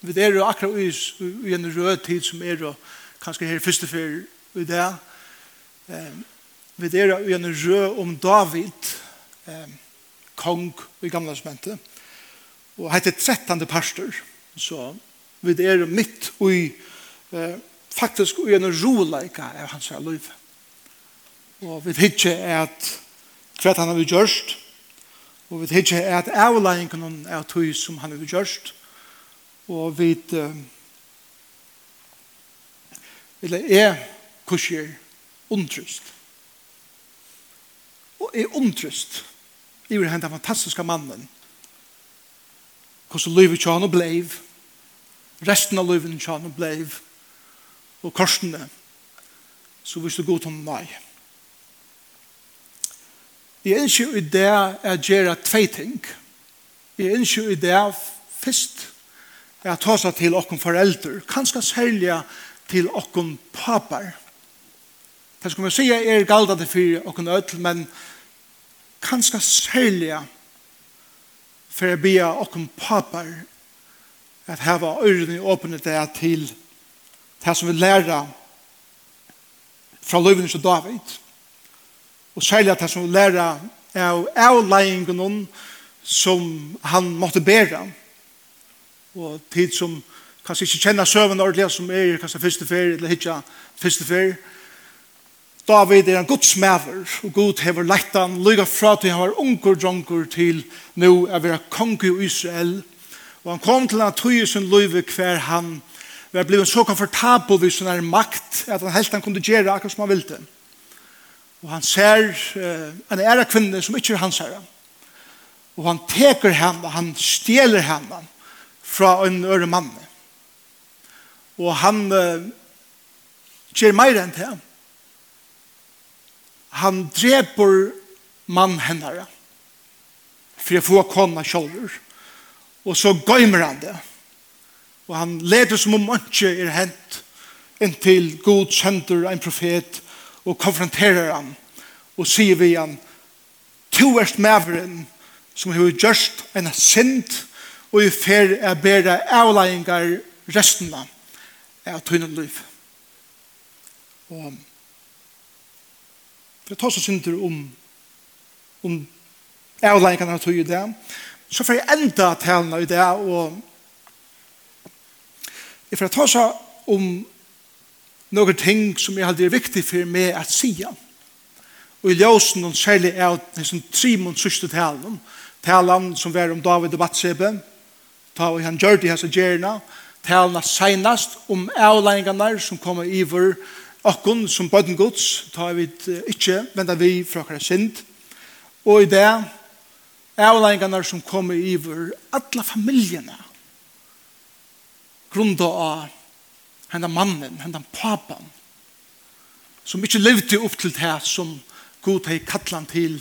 Vi er jo akkurat i, i en rød tid som er jo kanskje her første før i det. Um, vi er jo i en rød om David, um, kong i gamle smente. Og heter 13. pastor. Så vi er jo midt i uh, faktisk i en roleika av hans her liv. Og vi hitje at hva han har gjørst, og vi hitje at avleggingen av tog som han har gjørst, og vi eller er kurser undryst og er undryst i vil henta fantastiska mannen. Hvordan livet kjønn og bleiv resten av livet kjønn og bleiv og korsene så visste god om nei jeg ønsker i det å gjøre tve ting. Jeg ønsker i det først Jeg ta seg til okken foreldre, kanskje særlig til okken papar. Det skal man si er galdande for okken ødel, men kanskje særlig for å bia okken papar at heva øyrene åpne det til det som vi lærer fra løyvene til David. Og særlig det som vi lærer av avleggingen som han måtte bære og tid som kanskje ikke kjenner søvn ordentlig, som er kanskje første ferie, eller ikke første ferie. David er en godsmæver, og god hever leitan, lyga fra til han var unger dronker til nå er vi kong i Israel. Og han kom til han tog i sin løyve hver han var blevet så komfortabel vid sin her makt, at han helt han kunne gjøre akkurat som han ville. Og han ser uh, en æra kvinne som ikke er hans herre. Og han teker henne, han stjeler henne fra en øre mann. Og han uh, gjør mer enn det. Han dreper mann hennere for å få kona kjolver. Og så gøymer han det. Og han leder som om ikke er hent inntil god sender en profet og konfronterer han og sier vi han to erst maveren som har gjørst en synd og og i fer er bedre avleggingar resten av av tøynen liv. Og for jeg tar så synder om om avlægingar av tøy i det, så får jeg enda talene i det, og jeg får ta så om noen ting som jag hade är viktigt för mig att säga. Og i ljusen og særlig er det som Trimon sørste talen, talen som var om David og Batsebe, ta og han gjør det hans gjerna, talna senest om avleggene som kommer i vår okkon som bøtten gods, ta vi ikke venda vi fra hver synd, og i det avleggene som kommer i vår alle familiene grunda av henne mannen, henne papan, som ikke levde opp til det som god hei kallan til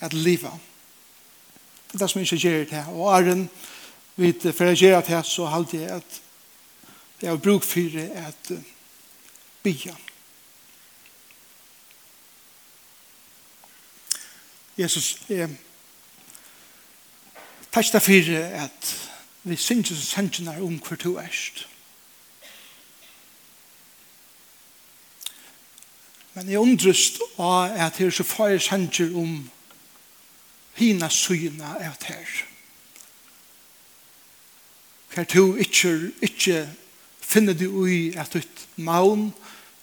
at liva. Det er det som ikke gjør det, og er en vi for å gjøre det så halte jeg at jeg har bruk for det at bya. Jesus, jeg takk deg for at vi synes og sender om hver to erst. Men jeg undrest av at det er så får jeg sender om hina syna av her. Hver to ikke, ikke finner du ui at ditt maun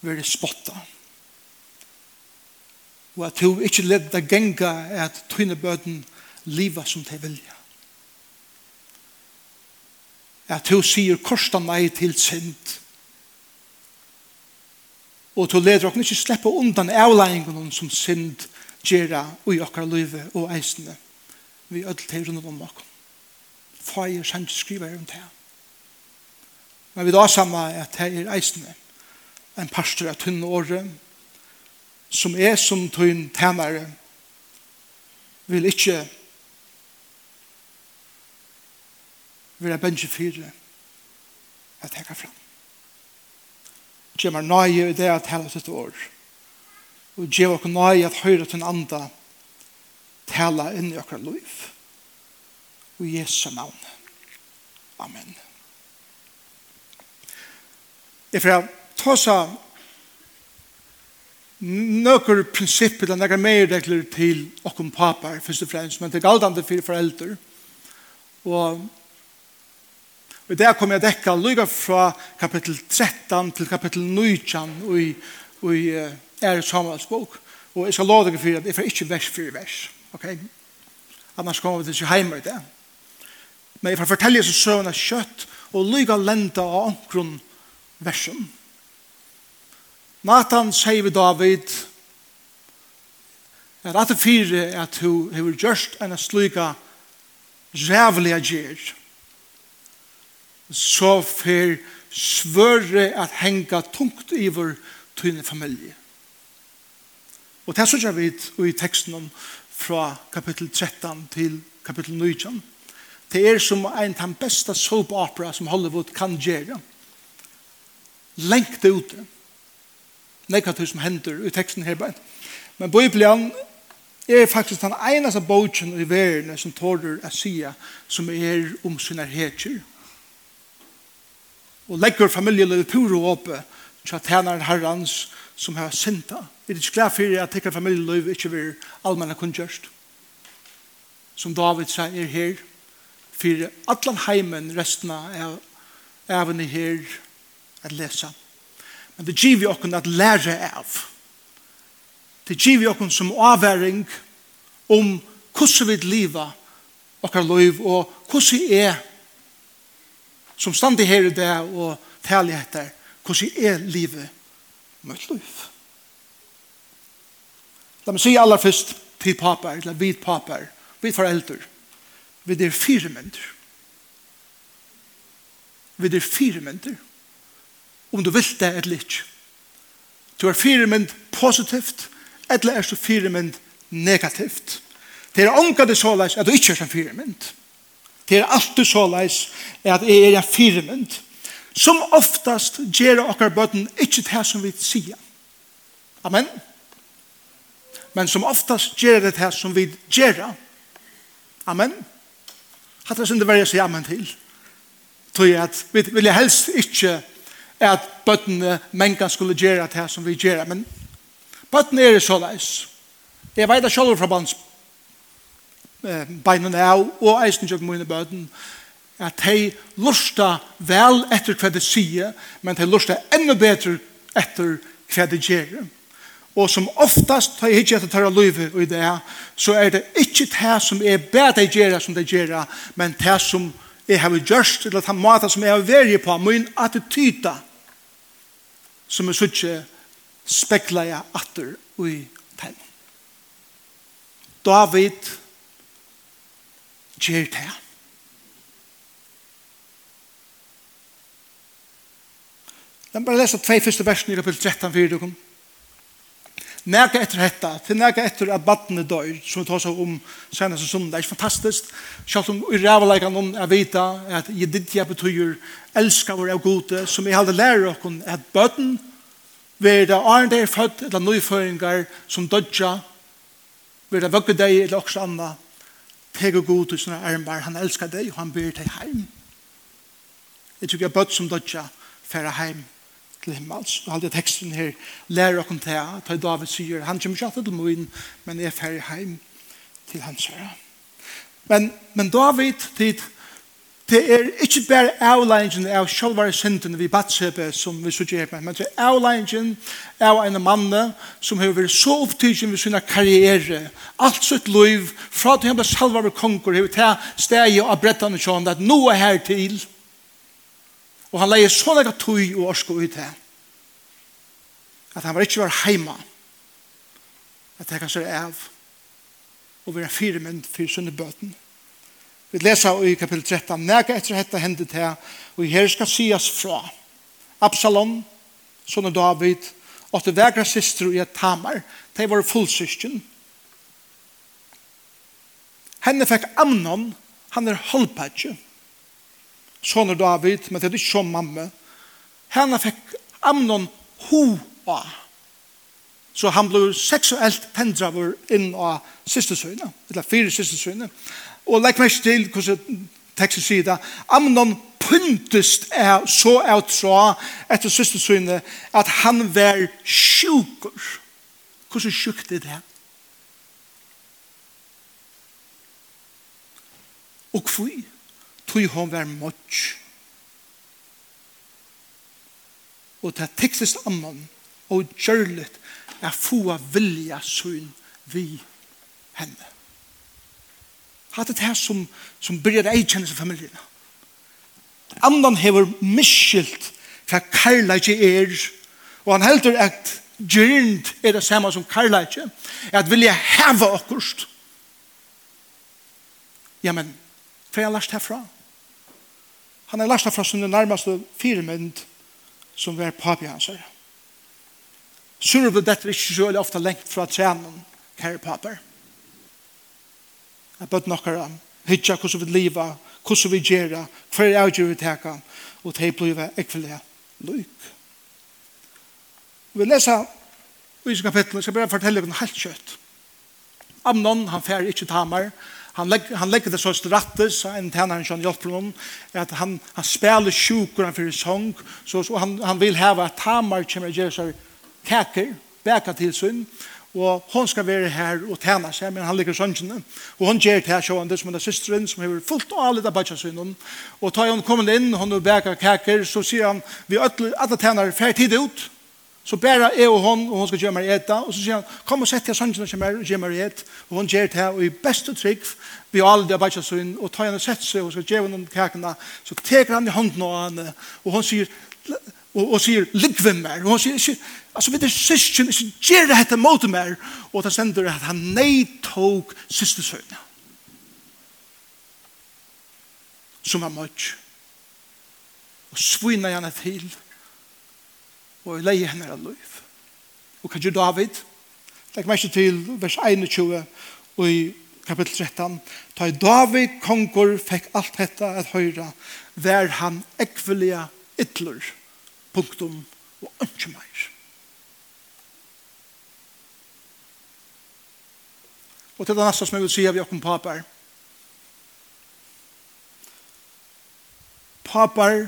vil spotta. Og at du ikke ledd deg genga at tøyne bøden liva som te vilja. At du sier korsta nei til synd. Og du leder okken ikke sleppa undan avleggingen som synd gjerra ui okkar løyve og eisene. Vi ødel til rundt om okken får jeg sanns skriva om det. Men vi da samme at det er eisende en pastor av tunne året som er som tunn tænare vil ikke være bensje fire at jeg kan fram. meg nøye i det at hele sitt år. Og gjør meg nøye at høyre til en andre tala inn i akkurat liv i Jesu navn. Amen. Jeg får ta seg nøkker prinsipper, det nøkker mer regler til åkken papar, først og fremst, men til galdande fire foreldre. Og Og der kommer jeg dekka lyga fra kapittel 13 til kapittel 19 og i, og i er Samuels bok. Og jeg skal lov deg for at jeg får ikke vers for vers. Ok? Annars kommer vi til ikke hjemme i det. Men jeg får fortelle seg søvn av kjøtt og lyga lenta av omkron versen. Nathan sier vi David at at fire at hun har gjørst enn å rævlig rævliga gjer. Så fer svøre at henga tungt i vår tynne familie. Og det er så vi i teksten fra kapittel 13 til kapittel 19. Det er som en av de beste soap opera som Hollywood kan gjøre. Lengt det ute. Nekka som hender i teksten her bare. Men Bibelen er faktisk den eneste bogen i verden som tårer å si som er om sine heter. Og legger familielivet pure oppe til at tjeneren herrens som har synta. Er det ikke glad for at tekker familielivet ikke vil allmenn kunngjørst? Som David sier her, for allan heimen resten av evne her at lesa. Men det giver vi okken at lære av. Det giver vi okken som avværing om hvordan vi liva okkar liv og hvordan vi er som standi her i det og tali etter hvordan vi er livet med liv. La meg si aller først til papar, eller vid papar, vid foreldre. Vi er fire myndir. Vi er fire myndir. Om du vil det eller ikke. Du er fire mynd positivt, eller er du fire mynd negativt. Det er omgående så leis at du ikke er en fire mynd. Det er alltid så leis at jeg er en fire mynd. Som oftast gjør okkar bøtten ikke det som vi sier. Amen. Men som oftast gjør det det som vi gjør. Amen. Amen hatt det synder verja seg jammen til. Tror jeg at vi vil helst ikke at bøttene mennkene skulle gjøre det som vi gjør, men bøttene er så leis. Jeg vet at selv fra bands beinene av, og eisen gjør mine bøtten, at de lusta vel etter hva de sier, men de lusta enda bedre etter hva de gjør. Og som oftast tar jeg ikke etter tar løyve i det, så er det ikke det som er bedre å gjøre som det gjør, men det som jeg har gjort, eller den maten som jeg har vært på, min attityda, som er sånn spekla jeg atter i tegn. David gjør det. Jeg bare lese tvei første versene i kapittel 13, 4, Nega etter hetta, til nega etter at badne dør, som vi tar seg om senest og sundag, er fantastisk. Sjalt om i rævleika noen er vita at jeg dittja betyr elska vår av gode, som jeg hadde lærer okkon at bøten bøtten verda arnd er født eller nøyføringar som dødja, ved det vøkke deg eller også anna, teg og god til sånne armbar, han elskar deg og han byr deg heim. Jeg tykker jeg bøtt som dødja færa heim til himmels. Og halde teksten her lærer okken til at David sier, han kommer ikke til min, men jeg er ferdig hjem til hans herre. Men, men David, tid, det er ikke bare avleggingen av sjølvare synden vi batsebe som vi sier her, men det er avleggingen av en mann som har vært så opptidgen ved sin karriere, alt sitt liv, fra til han ble salvare konger, har vi tatt steg og brettan sånn, at nå er her til, Og han leie så nekka tøy og orsko ut til At han var ikke var heima. At det kan se av. Og være fire menn fyrir sunne bøten. Vi leser i kapittel 13. Nega etter hetta hendet her. Og her skal sias fra. Absalom, sonne David, åtte vegra systru i et tamar. De var fullsysken Henne fekk Amnon, han er halvpatje sånn David, men det er ikke som mamma. Henne fikk Amnon hoa. Så han ble seksuelt pendravur inn av sistesøyne, eller fire sistesøyne. Og legg meg til hvordan teksten sier det. Amnon pyntest er så er tra etter sistesøyne at han var sjuker. Hvordan sjukt er det? Og hvor? tog hon var motj. Og det tekstist amman og gjørlet er få vilja syn vi henne. Hatt det her som, som byrjar eikjennes i familien. Amman hever miskilt hva karlaki er og han heldur at gyrnd er det samme som karlaki at vilja heva okkurst. Ja, men, for jeg har lagt herfra. Han er lært fra sin nærmeste firemynd som var papi hans her. Sure ble dette ikke så ofte lengt fra trenen, kære paper. Jeg bøtt nokkara, hitja hvordan vi liva, hvordan vi gjerra, hver er avgjør vi teka, og det blir ekvelig lyk. Vi leser i kapitlet, jeg skal bare fortelle dere helt kjøtt. Amnon, han fer ikke tamar, han, legg, han legger det så strattes så en tenner han kjønner hjelper noen, at han, han spiller sjukker han fyrir sång, så, så han, han vil heva at Tamar kommer og gjør seg kaker, bæka til sin, og hon skal være her og tjene seg, men han ligger sønnene. Og hon gjør til sjående som er systeren, som har fullt og alle dabatja synnen. Og tar hun kommet inn, hon er bæka kaker, så sier han, vi alle tjener, fer tid ut, Så bæra jeg og hon, og hon skal gjøre meg etta, og så sier han, kom og sett jeg sannsyn som er og gjør meg et, og hon gjør det her, og i beste trygg, vi alle det arbeidsa søgn, og tar henne sett seg, og skal gjøre henne kakene, så teker han i hånden av henne, og hon sier, og, og sier, ligg ved meg, og hon sier, ikke, altså vi er syskjen, ikke gjør det hette mot meg, og det stender at han nei tog siste søgn, som var møtt, og svina henne til, og og leie henne av liv. Og kanskje David, legg meg ikke til vers 21 og i kapittel 13, ta i David konger fikk alt dette at høyra, vær han ekvelia ytler, punktum og ønske meir. Og til det neste som jeg vil si av Jakob Papar. Papar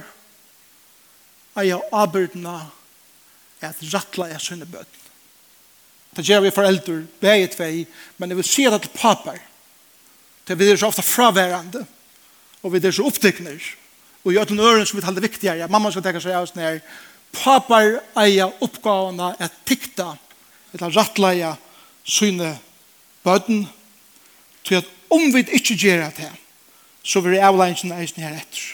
eier avbyrdene at rattla er sønne bøten. Det gjør vi foreldre, beget vi, men jeg vil si det til papar. Det vi så ofte fraværende, og vi er så opptekner, og gjør til øren som vi taler viktigere. Mamma skal tenke seg av oss ned. Papar eier oppgavene at tikta, eller rattla er sønne bøten, til at om vi ikke gjør det, så vil avleggen eisen her etter.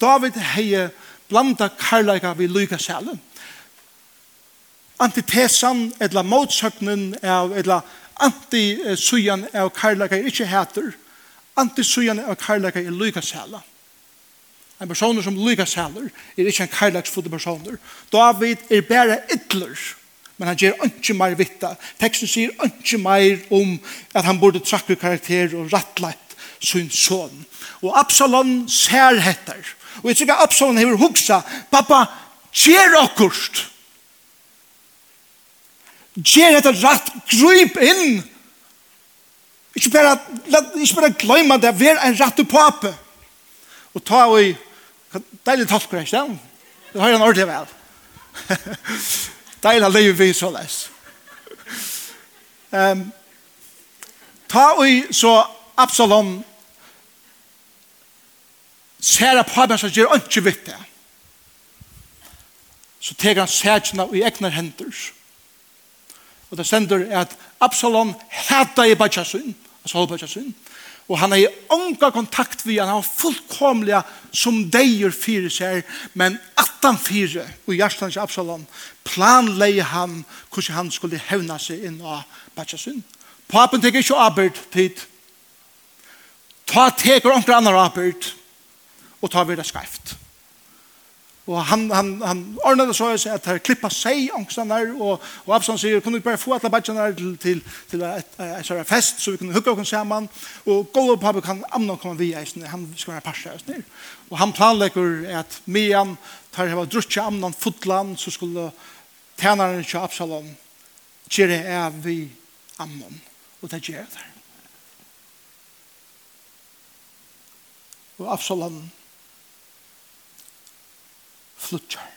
David heier blanda karlaika vi lyka sjælen. Antitesan, eller motsøknen, eller antisujan av karlaika er ikke heter. Antisujan av karlaika er lyka sjælen. En person som lyka sjæler er ikke en karlaksfulle personer. David er bare ytler, men han gjør ikke mer vitta. Teksten sier ikke mer om at han burde trakke karakter og rattleitt sin son. Og Absalom ser heter Og jeg tykker Absalom hever hugsa, pappa, kjer okkurst. Kjer etter rett, gryp inn. Ikke bare, ikke bare glemme det, vær en rett pape. Og ta og i, deilig talker, ikke det? Det har jeg en ordentlig vel. deilig lever vi så les. Um, ta og i så Absalom Særa papen som gjør ikke vitt det. Så teger han sætjene i egnar hender. Og det sender at Absalom hæta i Bajasun, altså halv Bajasun, og han er i ånga kontakt vi, han har fullkomliga som deir fyrir seg, men attan fyrir, og hjertans Absalom, planleie han hvordan han skulle hevna seg inn av Bajasun. Papen teker ikke arbeid tid. Ta teker ångra annar arbeid og ta vera skreift. Og han, han, han ordnade så at han klippa seg angstene og, og Absalom sier, kunne vi bare få alle der til, til, til et, et, et, fest, så vi kunne hugga oss sammen, og gå opp på kan Amnon komme via, han skal være parsa oss ner. Og han planlegger at Mian tar hava drutja Amnon fotland, så skulle tænaren til Absalom gjøre av vi Amnon, og det gjør det. Og Absalom flutjar.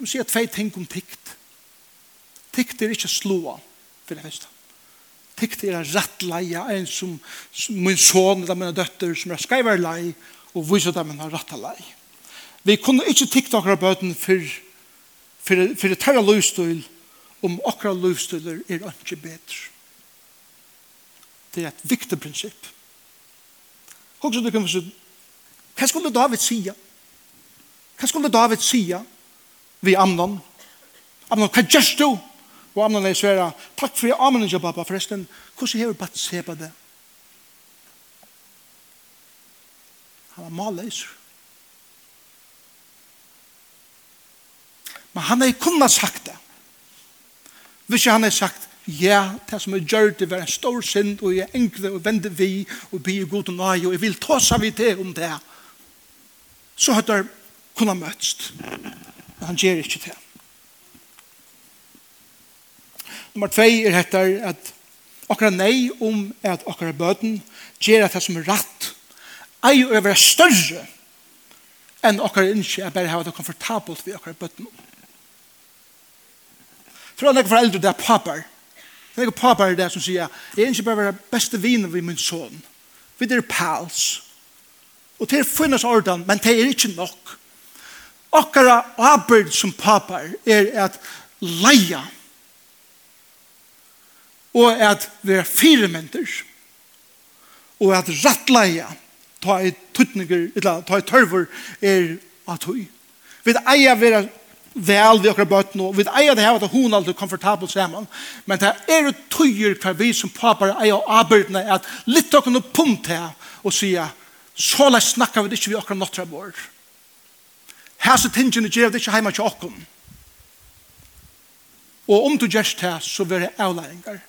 De sier tvei ting om tikt. Tikt er ikke slåa, for det første. Tikt er rett leia, en som, som min son eller mine døtter som er skreiver lei, og viser dem en rett lei. Vi kunne ikke tikt akkurat bøten for, for, for det terra løvstøyl, om akkurat løvstøyler er ikke bedre. Det er et viktig prinsipp. Hva skulle du kunne si? Hva skulle David sige? Hva skulle David sige vi Amnon? Amnon, hva gjørs du? Og Amnon er svære, takk for jeg Amnon ikke, pappa, forresten. Hvordan har du bare se på det? Han var malleiser. Men han har kunnet sagt det. Hvis han har sagt, ja, det som er gjør det var en stor synd, og jeg enkle og vende vi, og be god og nøye, og jeg vil ta seg vidt det om det. Så har det kunnet møtst. Men han gjør ikke det. Nummer tvei er dette at akkurat nei om at akkurat bøten gjør at det som er rett ei å være større enn akkurat ikke er bare ha det komfortabelt ved akkurat bøten. Tror jeg ikke foreldre det er papper Det er pappa i det som sier, jeg er ikke bare være beste viner ved min son. Vi er pals. Og til finnes orden, men det er ikke nok. Akkurat arbeid som pappa er at leia og at vi er fire firementer og at rattleia ta i tuttninger, eller ta i tørver er at hui. Vi eier vi er vel vi akkurat bøtt nå. vi eier det her at hun alltid er komfortabel sammen men det er jo tøyer hver vi som papar eier og arbeidene at litt av noe punkt her og sier så la snakker vi det ikke vi akkurat nåttra vår her så tingene gjør det ikke heima til okkar og om du gjør det så vil det avlæringar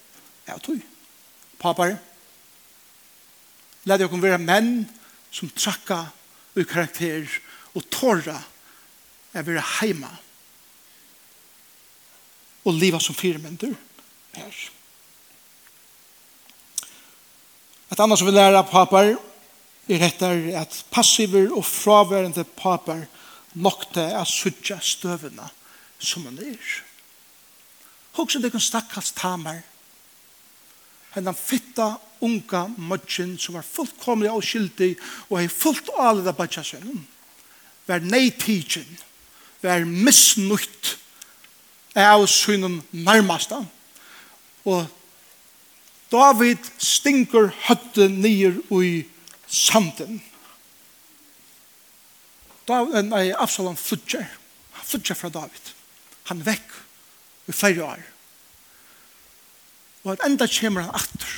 av tøy papar la det være menn som trakka ur karakter og tåra er vera heima og leva som firmynder her. Et annet som vi lærer av papar er etter at passiver og fraværende papar nokte er suttja støvene som han er. Hoks det kan stakkast tamar hennan fitta unga møtjen som var fullkomlig og skyldig og hei fullt alet av bætja sønnen var nei tidsin var misnutt av synen nærmasta. Og David stinker høtte nyer i sanden. David, nei, Absalom flutjer. Han flutjer fra David. Han er vekk i flere år. Og at enda kommer han atter.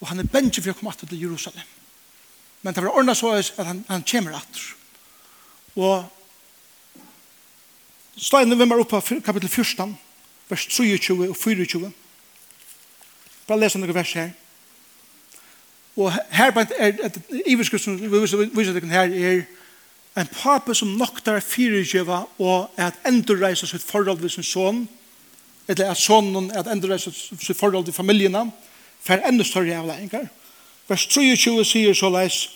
Og han er bensje for å komme atter til Jerusalem. Men det var ordnet så at han, han kommer atter. Og Steinen oppe oppa kapittel 14, vers 23 og 24. Bare lese noen vers her. Og her bænt er et iverskrift som vi viser deg her er en pape som noktar fyrirgjøva og at endurreisa sitt forhold ved sin son, eller at sonen at endurreisa sitt forhold til familiena, for enda større avleggingar. Vers 23 sier så leis,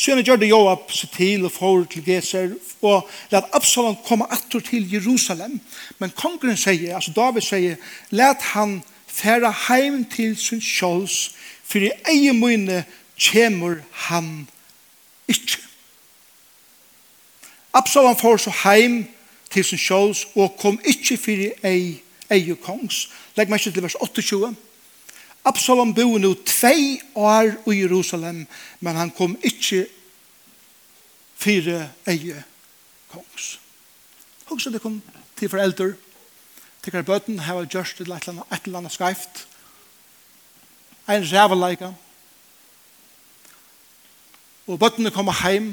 Så gjør det Joab seg til og får til Geser og let Absalom komme atter til Jerusalem. Men kongren sier, altså David sier, let han færa heim til sin kjøls for i egen munne kjemur han ikke. Absalom får så heim til sin kjøls og kom ikke for i egen kongs. Legg meg ikke til vers 28. Absalom bo nu tvei år i Jerusalem, men han kom ikke fire eie kongs. Hugsa det kom til foreldre, til hver bøten, her var gjørst et eller annet skreift, en ræveleika, og bøtene kommer heim,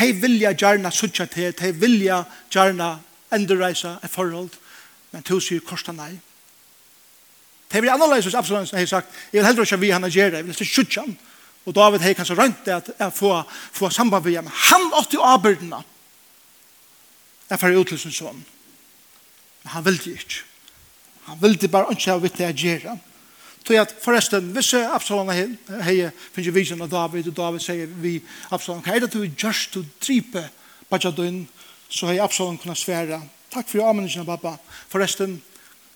de vilja gjerne suttja til, de vilja gjerne endurreisa et forhold, men to sier korsta nei. Det blir annerledes hos Absalom som har sagt, jeg vil heller ikke vi han gjør det, jeg vil ikke skjutja han. Og David har kanskje rønt det at jeg får, får samband med ham. Han åtte jo avbyrdene. Jeg får ut til sin sånn. Men han ville ikke. Han ville bare ikke ha vitt det jeg gjør. Så jeg forresten, hvis Absalom har finnet visen av David, og David sier vi Absalom, hva er det du gjør til å dripe Bajadun, så har Absalom kunnet svære. Takk for avmenningen, pappa. Forresten,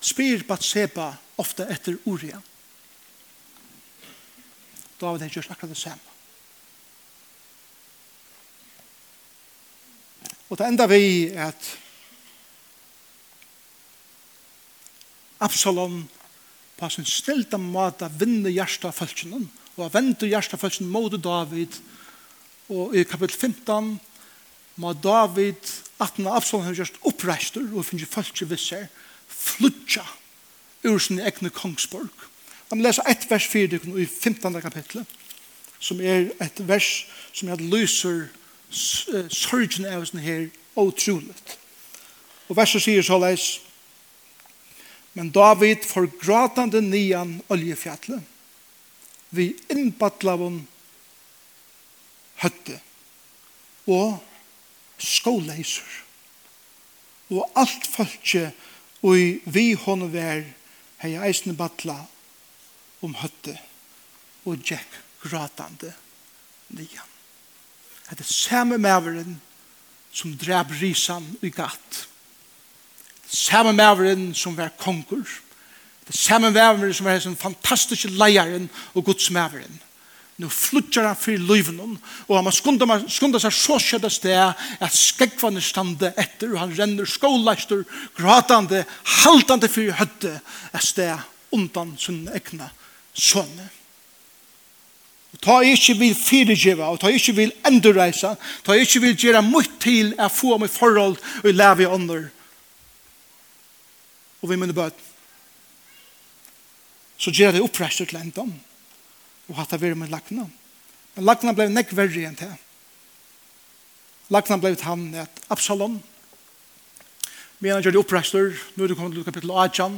spyr Batseba ofta etter Uria. David har gjort akkurat det samme. Og det enda vi er at Absalom på sin stilta måte vinner hjertet av følelsen og venter hjertet av følelsen mot David og i kapitel 15 må David at når Absalom har gjort oppreistur og finner følelsen visser flutja ur sin egne kongsborg. Jeg må lese ett vers 4 i 15. kapitlet, som er et vers som jeg lyser sørgen av sånn her utrolig. Og verset sier så leis, Men David får gratande nian oljefjallet, vi innbattlavon høtte, og skåleiser, og alt fölkje, og vi hånd vær høtte, hei eisne batla om høtte og Jack gratande nian. Det er samme maveren som drep risan i gatt. Samme maveren som var konkur. Det samme maveren som var en fantastisk leieren og godsmaveren. Nå flutjar han fyrir løyvnum, og han skundar seg så skjedda sted at skegvan stande etter, og han renner skåleister, gratande, haltande fyrir høtte et sted undan sin egna sønne. Og ta jeg ikke vil fyrirgiva, og ta jeg ikke vil endurreisa, ta jeg ikke vil gjera mye til å få meg forhold og leve i ånder. Og vi minne bød. Så gjør det oppreistur til endan og hatt det vært med lakna. Men lakna ble nekk verre enn det. Lakna ble han et Absalom. Men han gjør det opprester, nå er det kommet til kapittel 8.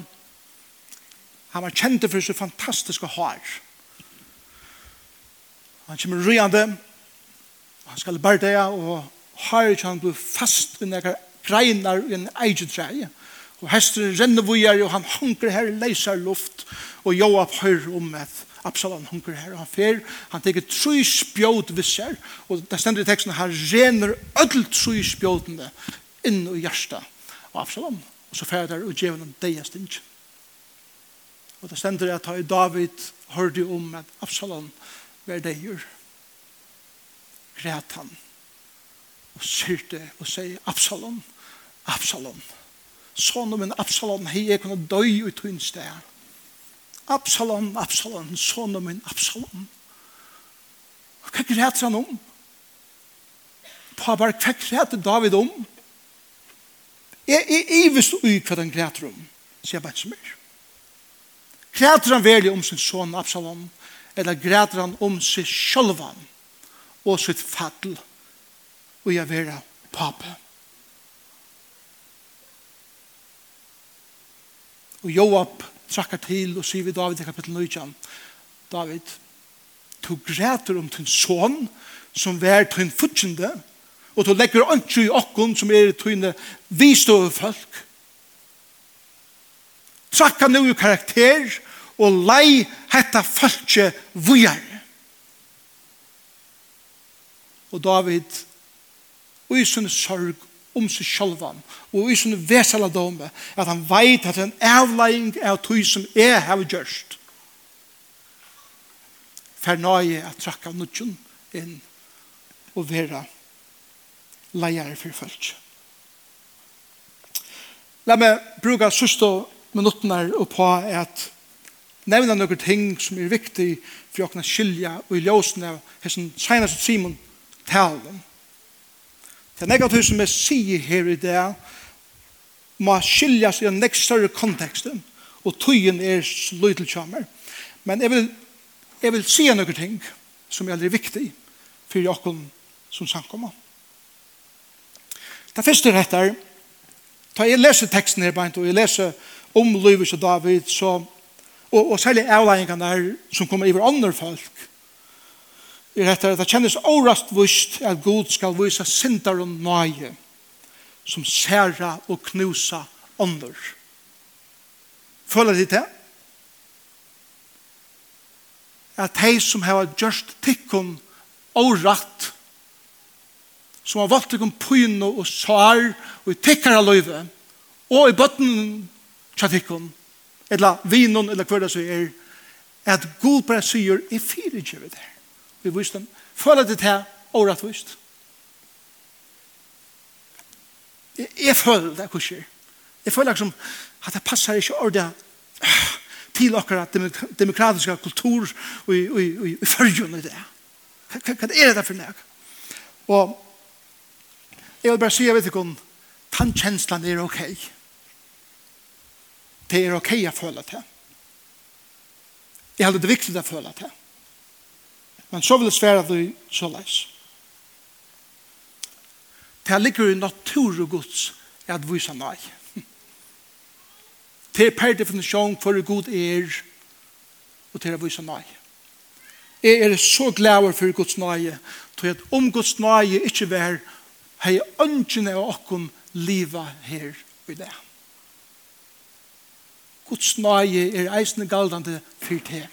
Han var kjent for så fantastiske hår. Han kommer ryende, han skal bare det, og har han blir fast i nekker greinar i en eget treie. Og hesteren renner vujer, og han hunker her i leiser luft, og Joab hører om et Absalom hunker her, og han fer, han teker tru spjót visser, og det stender i teksten, han rener öll tru spjótene inn i hjärsta av Absalom, og så fer der og djevelen han deia stint. Og det stender at i David hørte om at Absalom var deir, græt han, og syrte og sier Absalom, Absalom, sånn om en Absalom hei jeg kunne døy ut hun sted. Absalom, Absalom, sonen min, Absalom. Hva græter han om? Pabar, hva græter David om? Jeg er ivist ui hva han græter om, sier bare som er. Græter han veldig om sin son Absalom, eller græter han om seg sjølvan og sitt fattel og jeg vera pape. Og Joab trakkar til og sier vi David i kapitel 9. David, du græter om din son som vær din futsjende, og du legger ønske i okkon som er dine vistøve folk. Trakkar nu i karakter og lei hetta falske vujar. Og David, og i sin sorg om seg sjølvan og i sånne vesela dome at han veit at han avlegging av tog som er har gjørst for nøye at trakka nudgen inn og vera leier for folk La meg bruka sørste minuttene og på at nevna noen ting som er viktig for å kunne skilja og i ljøsene av hessen senast Simon talen Det negativ som jeg sier her i det, må skiljas i en nekst større konteksten, og tøyen er sløytelkjammer. Men jeg vil, jeg vil si noen ting som er veldig viktig for jokken som samkommer. Det første rett er, da jeg leser teksten her, og jeg leser om Løyvis og David, så, og, og særlig avleggingene der som kommer i andre folk, er etter at det kjennes årastvust at Gud skal vise sindar og nøye som særa og knusa ånder. Føler de det? At de som har gjørst tikkun åratt som har valgt tikkun pyno og sår og i tikkara løyve og i bøtten tja tikkun eller vinon eller hver det så er at Gud bare sier i fyrir ikke ved det vi visste dem, føler det her overrettvist. Jeg, jeg føler det hva skjer. Jeg føler liksom at det passer ikke ordet til akkurat demokratiska kultur og i, følgen i det. Hva er det for nek? Og jeg vil bare si, jeg vet ikke om tannkjenslan er ok. Det er ok å føle det. Jeg hadde det viktig å føle det. Men så vil jeg svære at du så leis. Det ligger i natur og gods at vise nei. Det er per definisjon for god er og til å vise nei. Jeg er så glad for Guds nøye, til at om Guds nøye ikke vær, har jeg ønskene av åkken livet her i det. Guds nøye er eisende galdende for det.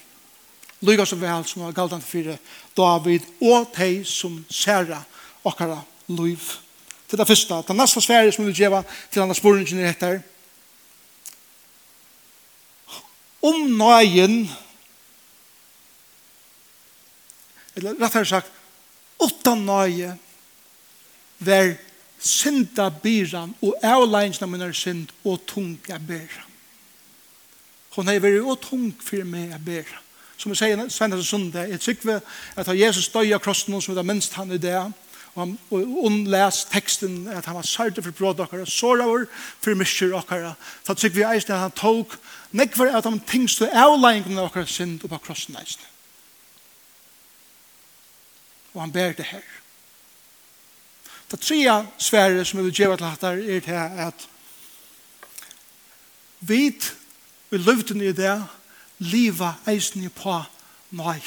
Lyga så vel som var galdan for David og de som særa okkara liv. Til det første, den neste sfære som vi vil gjøre til denne sporingen er etter. Om nøyen, eller rett her sagt, utan nøye, vær synda byran og avleinsna minnar synd og tung er byran. Hon er veri og tung fyrir meg er byran. Som vi sier, Svein og Sunde, jeg tykker at Jesus døg av krossen som vi det minst han i det, og han unnles teksten at han var sørte for bråd dere, såra vår for mykjer dere. Så tykker vi eisen at han tog nekvar at han tingst tingste avleggingen av dere synd på krossen eisen. Og han ber det her. Det tredje svære som jeg vil gjøre til dette er til at vi vil løfte i det liva eisne på nøy.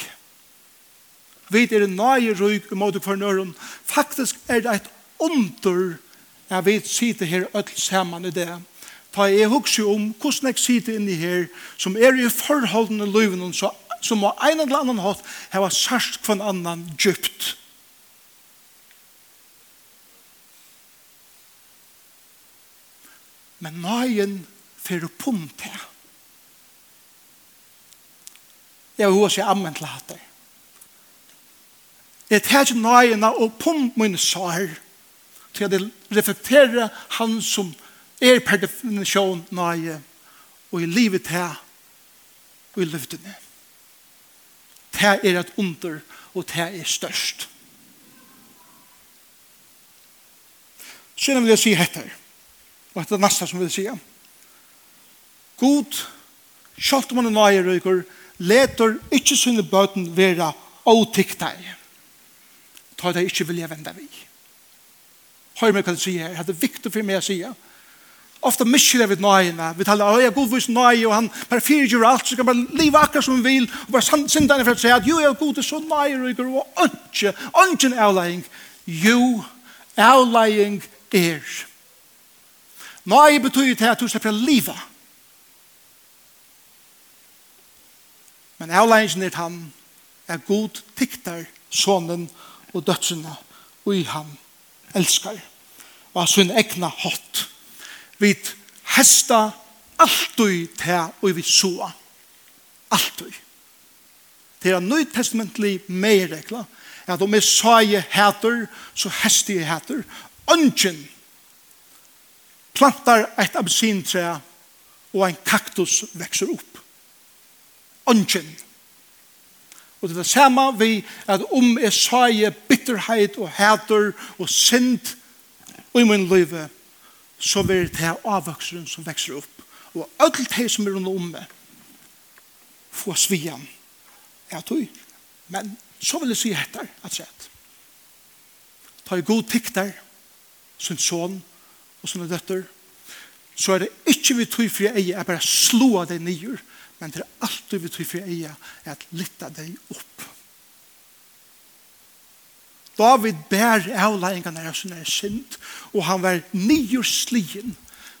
Vi er nøy røyk i måte for nøren. Faktisk er det et under jeg vet sitte her ødel sammen i det. Ta jeg husker om hvordan jeg sitter inni her som er i forholdene løyven så som på en eller annen hatt har vært sørst for en annan djupt. Men nøyen fyrir pumpe. Ja Jeg vil si ammen til hatt det. Jeg tar ikke nøyene og pump min sår til at jeg reflekterer han som er per definisjon nøye og i livet til og i luftene. Det er et under og det er størst. Så vil jeg si etter og etter er næsta som vil si God, kjalt om han er nøye røyker, leter ikke sine bøten vera åtiktar. Ta det ikkje vilja vende vi. Hør meg hva du sier her, det er viktig for meg å si Ofta miskjer vi nøyene. Vi taler, å, jeg god vis nøye, og han bare fyrgjør alt, så kan man leve akkurat som vi vil, og bare synda henne for å si at, jo, jeg er god, det så nøye, og ikke, og ønske, ønske en avleying. Jo, avleying er. Nøye betyr det at du skal slipper livet Men avleggingen er han er god tiktar sonen og dødsene og i ham elskar. Og har sin egna hot vid hesta alltid til og vi soa alltid det er nøy testamentlig meirekla at om jeg sa jeg heter så hester jeg heter ønsken plantar et absintre og en kaktus vekser opp ånden. Og det er det samme vi at om jeg sier bitterhet og hæter og synd i min liv, så vil det her avvokseren som vekser opp. Og alt det som er under om meg, få svian. Jeg tror. Men så vil jeg si etter at sett. Ta i god tikter, sin son og sine døtter, så er det ikke vi tog for jeg bare slå av deg nyer, men det er alltid vi tror for eia er at lytte deg opp. David bær avleggingene av sin er synd, og han var nyer slien,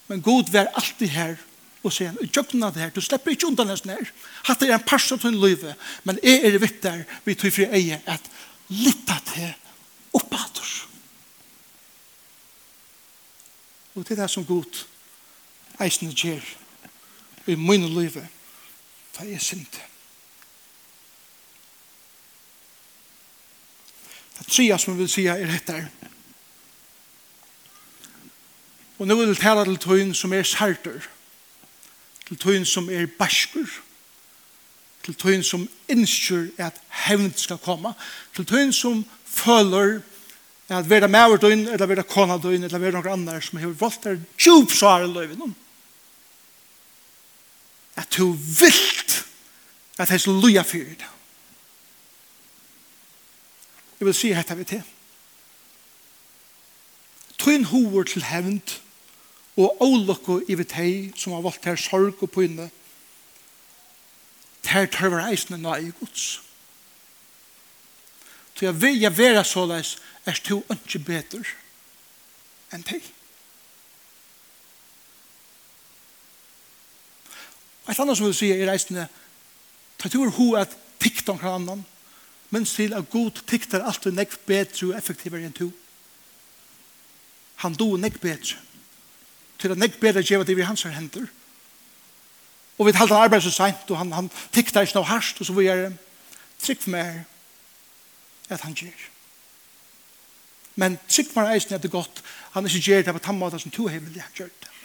men god vær alltid her og sier han, jøgna det her, du slipper ikke undan hans nær. Hatt er en pers av din liv, men jeg er vitt der, vi tog fri eie, at lytta til oppater. Og det er det som god eisende gjør i min løyve ta jeg synte. Det tredje som jeg vil si er hettar. Og nå vil jeg tale til tøyen som er sartor, til tøyen som er baskur, til tøyen som innskjør at hevn skal komme, til tøyen som føler at vera maver døgn, eller vera kona døgn, eller vera noen andre som har valgt der djup svar i løyven. At du vilt at hans loja fyrir det. Jeg vil si hette vi til. Tøyn hovor til hevnt og ålokko i vi hei som har valgt her sorg og pynne ter tørver eisne na i gods. Så jeg vil jeg være så leis er to ønske bedre enn teg. Et annet som vil si er eisne er Så tror ho at tikt om annan, men til at god tiktar alltid nekk bedre og effektivere enn to. Han do nekk bedre. Til at nekk bedre gjeva det vi hans hender. Og vi talte han arbeid så sent, og han, han tiktar ikke noe harsht, og så vi er trygg for meg at han gjør. Men trygg for meg eisen er det godt. Han ikke gjør det på den måten som to himmelig har gjør det.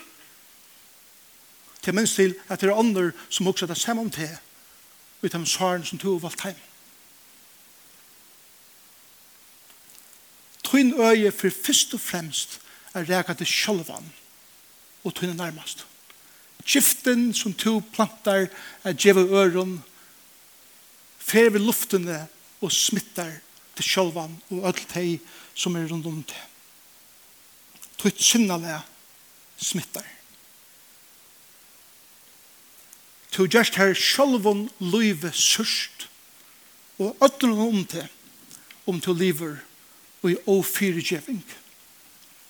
Til minst til at det er andre som også er det samme om det, vi tar med saren som tog valgt hjem. Tøyn øye for først og fremst er reka til sjølvan og tøyn nærmast. Skiften som to plantar er djeva øron fer vi luftene og smittar til sjølvan og ødelt teg som er rundt om det. Tøyt sinnalega smittar. to just her sjolvon luive sørst, og ødler om til, om to liver og i ofyregjeving,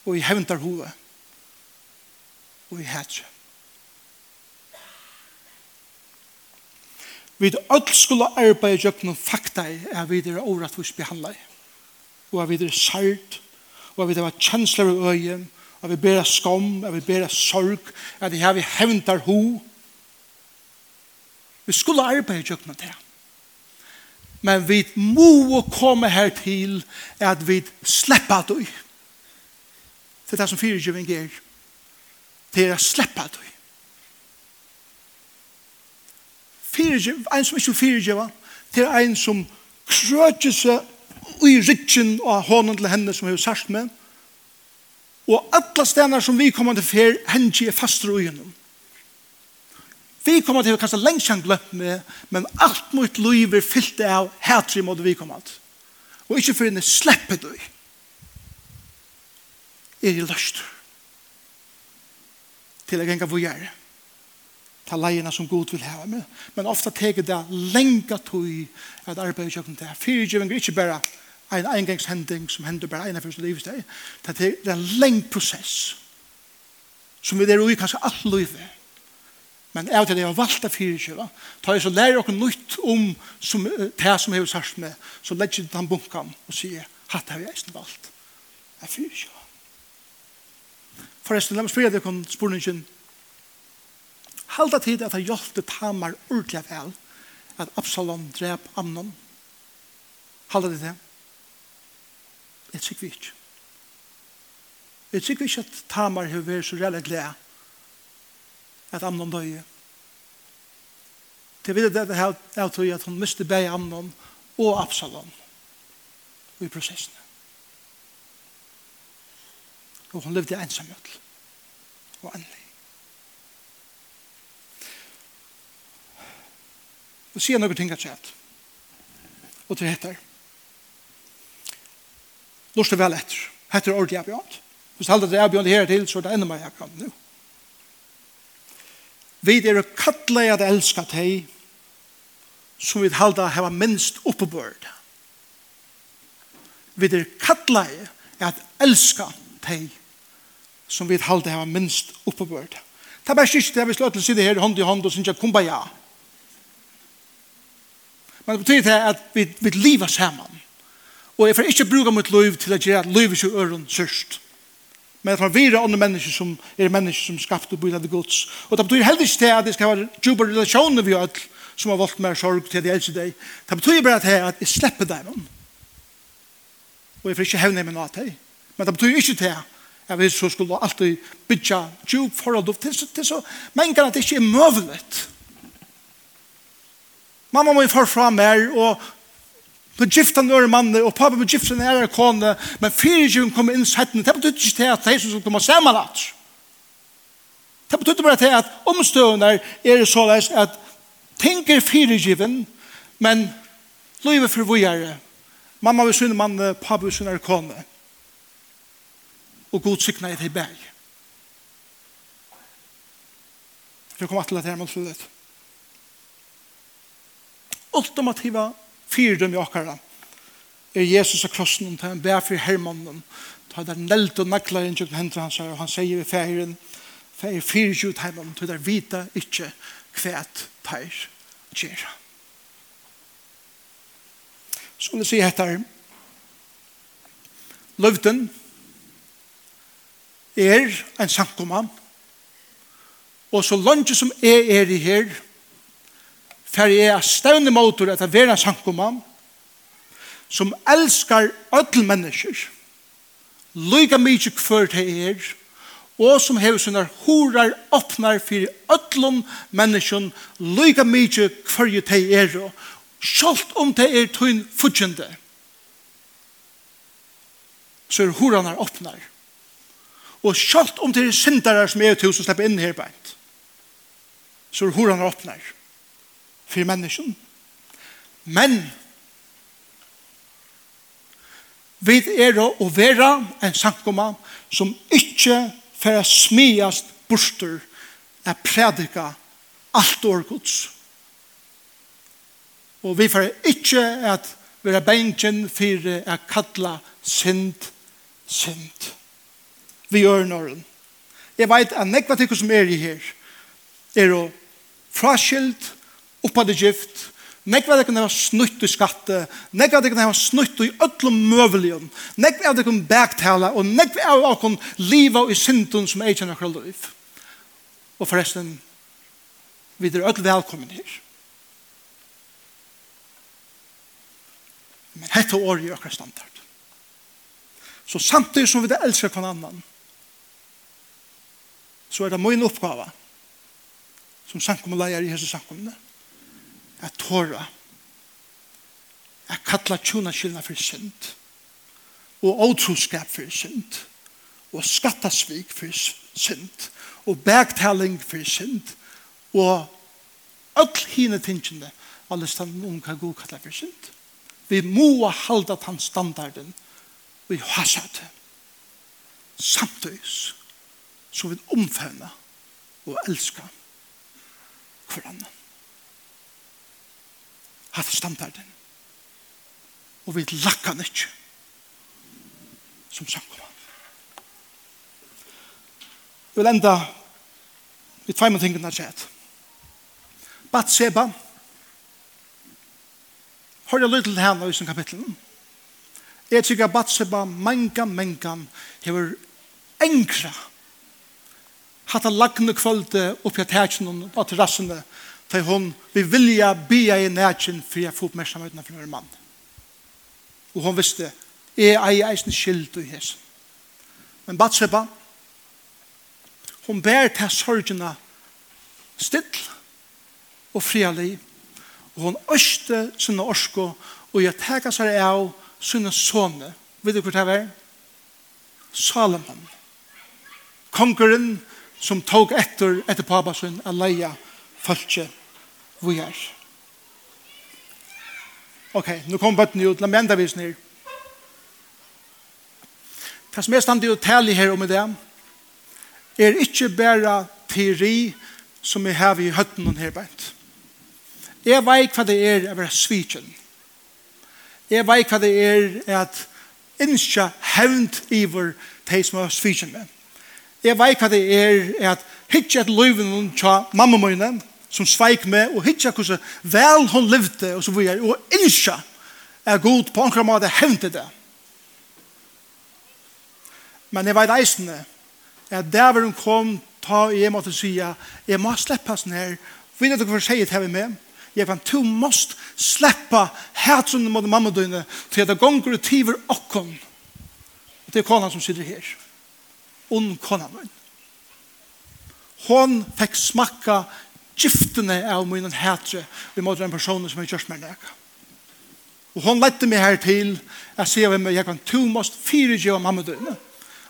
og i hevntar hove, og i hætre. Vi ødler skulle arbeide gjøkken fakta i at vi er behandla i og at vi er sært, og at vi har kjensler i øye, at vi ber skam, at vi ber sorg, at vi har hevntar hove, Vi skulle arbeide jo med det. Men vi må komme her til at vi slipper det. Det er det som fyrtjøving er. Det er å slippe det. En som ikke fyrtjøver, det er en som krøtjer seg i rytjen av hånden til henne som hun har sagt med. Og alle stener som vi kommer til fer, henne er faster i gjennom. Vi kommer til å kanskje lenge siden gløpt med, men alt mot liv er fyllt av hætri mot vi kommer alt. Og ikke for henne slipper du. Er i løst. Til å gjenge hvor. Ta leierna som god vil hava med. Men ofta teker det lenge tog at arbeidet kjøkken til. Fyrtjøving er ikke bare en engangshending som hender bare en av første livsteg. Det er en lenge prosess som vi er ui kanskje alt livet Men jeg vet at jeg har valgt det fire kjøla. Ta jeg så lærer dere nytt om som, det som jeg har sagt med, så legger jeg den bunken og sier, hatt har jeg ikke valgt. Det er fire kjøla. Forresten, la meg spørre deg om spørningen. Halda tid at jeg hjelpte Tamar ordentlig vel at Absalom drep Amnon. Halda det det? Jeg tykker vi ikke. Jeg tykker ikke at Tamar har vært så reelle glede at Amnon døye. Til videre det er jeg tror at hun miste beg Amnon og Absalom i prosessene. Og hun levde ensamhet og anlig. Og sier noen ting at skjedd. Og til heter. Lorste vel etter. Heter ordet jeg bjørn. Hvis det er bjørn her til, så er det enda mer jeg kan nå. Vi er kattleg at elska teg som vi halda heva minst oppebørd. Vi er kattleg at elska teg som vi halda heva minst oppebørd. Det er bare siste det vi slår til side her hånd i hånd og synes jeg kumbaya. Men det betyr det at vi, vi lever sammen. Og jeg får ikke bruka mitt liv til at gjøre livet i øren sørst men fra vire andre mennesker som er mennesker som skapte og av gods. Og det betyr heller ikke til at det skal være djupa relasjoner vi har som har valgt mer sorg til de eldste deg. Det betyr bare til at jeg slipper deg noen. Og jeg får ikke hevne meg noe til. Men det betyr ikke til at vi så skulle alltid bygge djup forhold til, til så mengen at det ikke er møvlet. Mamma må jo forfra mer og Nå gifte han øre mannen, og pappa ble gifte en ære kone, men fire tjuven kom inn settene, det betyr ikke til at de som skulle komme sammen at. Det betyr bare til at omstøvende er det såleis at ting er fyrir men løyve for vujere. Mamma vil synne mannen, pappa vil synne kone. Og god sikna i det berg. Jeg kommer til at det er men slutt. Ultimativa Fyre dem i okkara. Er Jesus og krossen om til en bær for hermannen. Ta der nelt og naklar inn til hendene hans og han sier i færen færen fyrir tjøkken heimann til der vita ikkje kvæt teir gjerra. Så vil jeg si etter Løvden er en sankoman og så langt som jeg er i her fer jeg stevne motor etter vera sankumann som elskar öll mennesker lyga mykje kvör til er og som hever sånne horar åpnar fyrir öllum menneskjum lyga mykje kvör til er sjalt om det er tøyn futsjende så er horanar åpnar og sjalt om det er syndarar som er tusen slipper inn her beint så er horanar åpnar for mennesken. Men vi er å være en sankoma som ikke får smiast borster er prædika alt år gods. Og vi får ikke at vi er bengen for å kalla synd, synd. Vi gjør noen. Jeg vet at nekva tykker som er i her er å fraskilt oppad i gift, Nekva det kunne ha snutt i skatte, nekva det kunne ha snutt i öllum møvelion, nekva det kunne bæktala, og nekva det kunne liva i synden som er kjenner akkurat liv. Og forresten, vi er öll velkommen her. Men hette år i akkurat standard. Så samtidig som vi det elsker kvann annan, så er det min oppgave som samkommer leier i hese samkommende, at tåra at kalla tjona kylna for synd og åtroskap for synd og skattasvik for synd og bergtaling for synd og öll hine tingene alle standen om hva god kalla for synd vi må halda tann standarden vi hasa det samtidig så vi omfevna og elska hverandre hatt standarden. Og vi lakka han ikke som samkomma. Vi vil enda vi tveimer tingene har skjedd. Batseba Hør jeg lyd til henne i sin kapittel. Jeg tykker at Batseba mengan, mengan hever enkra hatt han lagne kvölde oppi at hækjen og at rassene til hon vi vilja bia i nætjen for jeg får oppmerksomheten fra en mann. Og hon visste, jeg er eisen skyld i hesen. Men Batseba, hon ber til sorgene still og frialig, og hon øste sinne orsko, og jeg teka seg av sinne sånne. Vet du hvor det var? Salomon. Kongeren som tog etter etter pappa sin, leia følge vi er. Ok, nå kom bøtten ut, la meg enda vise ned. Det som er stand i å tale her om det, er ikke bare teori som vi har i høtten og herbeint. Jeg vet hva det er å være svitjen. Jeg vet hva det er at innskja hevnt iver de som er svitjen med. Jeg vet hva det er at hitje et løyven til mamma mine, som sveik med og hitja hvordan vel hun levde, og så videre, og innskja er god på enkla måte hevnte det. Men jeg vet eisende at der hvor hun kom, ta i en måte sya, jeg må sleppa sånn her, vet du hva sier til meg, jeg kan to måst sleppa hætsunne mot mamma døgne, til at det gonger og tiver okkon, og til kona som sitter her, ond kona min. Hon fikk smakka giftene av min hætre vi måtte en person som er kjørst med deg. Og hun lette meg her til jeg sier hvem jeg kan to måst fire gjøre mamma dine.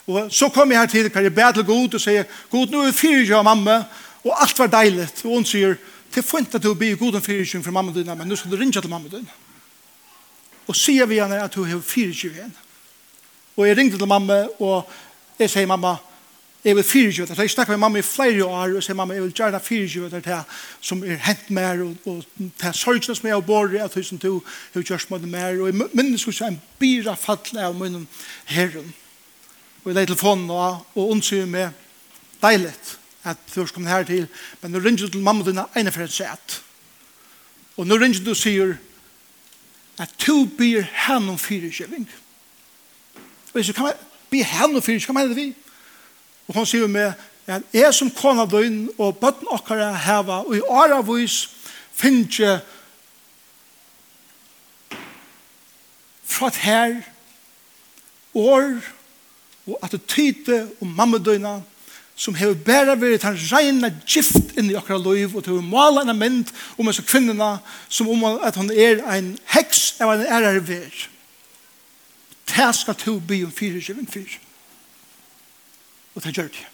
Og så kom jeg her til hver jeg bedre God og sier God, nå er fire gjøre mamma og alt var deilig. Og hun sier til funnet at du blir god om fire gjøre for mamma dine men nå skal du ringe til mamma dine. Og sier vi henne at du har fire gjøre henne. Og jeg ringte til mamma og jeg sier mamma jeg vil fyrirgjøy det. Jeg snakker med mamma i flere år, og sier mamma, jeg vil gjøre gjerne fyrirgjøy det til som er hent mer, og, og til sorgene som jeg har båret, at tusen to, jeg vil gjørs med mer, og jeg minnes også en byra fattelig av munnen herren. Og jeg leid telefonen og, og ondsyr meg deilig at du har kommet her til, men nå ringer du til mamma dine ene for et sett. Og nå ringer du og sier at du byr henne om fyrirgjøyving. Og jeg sier, kan man byr henne om fyrirgjøyving? Hva mener det vi? Og han sier med, at jeg som kona døgn og bøtten okkara heva, og i åra vis finnes jeg fra et her, år, og attitydte og mammedøgna, som hever bæra vært han reina gift inn i okkara loiv, og til å mala en mynd om hans kvinnena, som om at han er en heks, av en ærer vær. Det skal to by om fyrir, ikke fyr. Og det gjør det.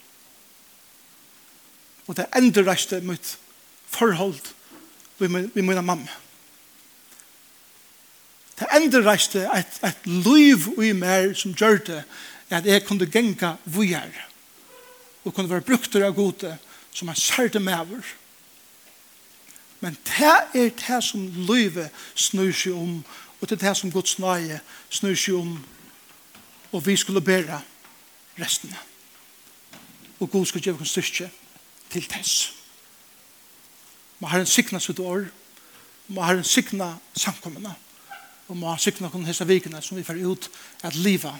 Og det ender reiste mitt forhold vi min mamma. Det ender reiste et, et liv i meg som gjør det at jeg kunne genga vujer og kunne være brukter av gode som er særte med over. Men det er det som livet snur seg om og det er det som Guds nøye snur seg om og vi skulle bære resten av og god skal gjøre oss styrke til tess. Må Herren sikna sitt år, må Herren sikna samkommende, og må Herren sikna kun hese vikene som vi får ut at livet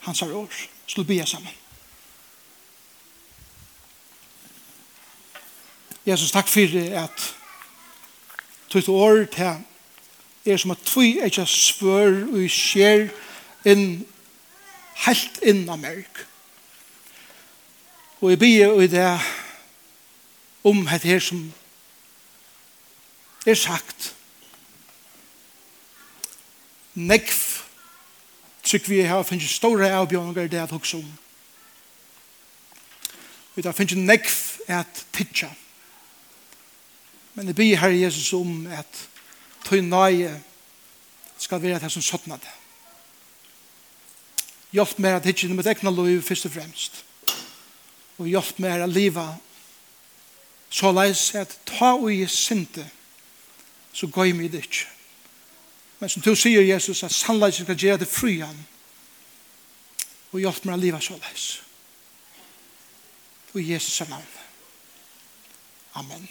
hans har år. Skulle bia sammen. Jesus, takk for at tøyt år til er som at tvoi ikke spør og skjer inn helt inn av merk Og jeg blir i det om det her som er sagt. Nekv trykk vi har finnes store avbjørninger det at hukse om. Vi har finnes nekv at tidsja. Men jeg blir her Jesus om at tøy nøye skal være det som sånn det. Hjelp meg at hitje med egna lov først og fremst og hjelp meg å leve så leis at ta og i sinte så gøy meg det ikke. Men som du sier Jesus at sannleis skal gjøre det fri han og hjelp meg å leve så leis. Og Jesus er navn. Amen.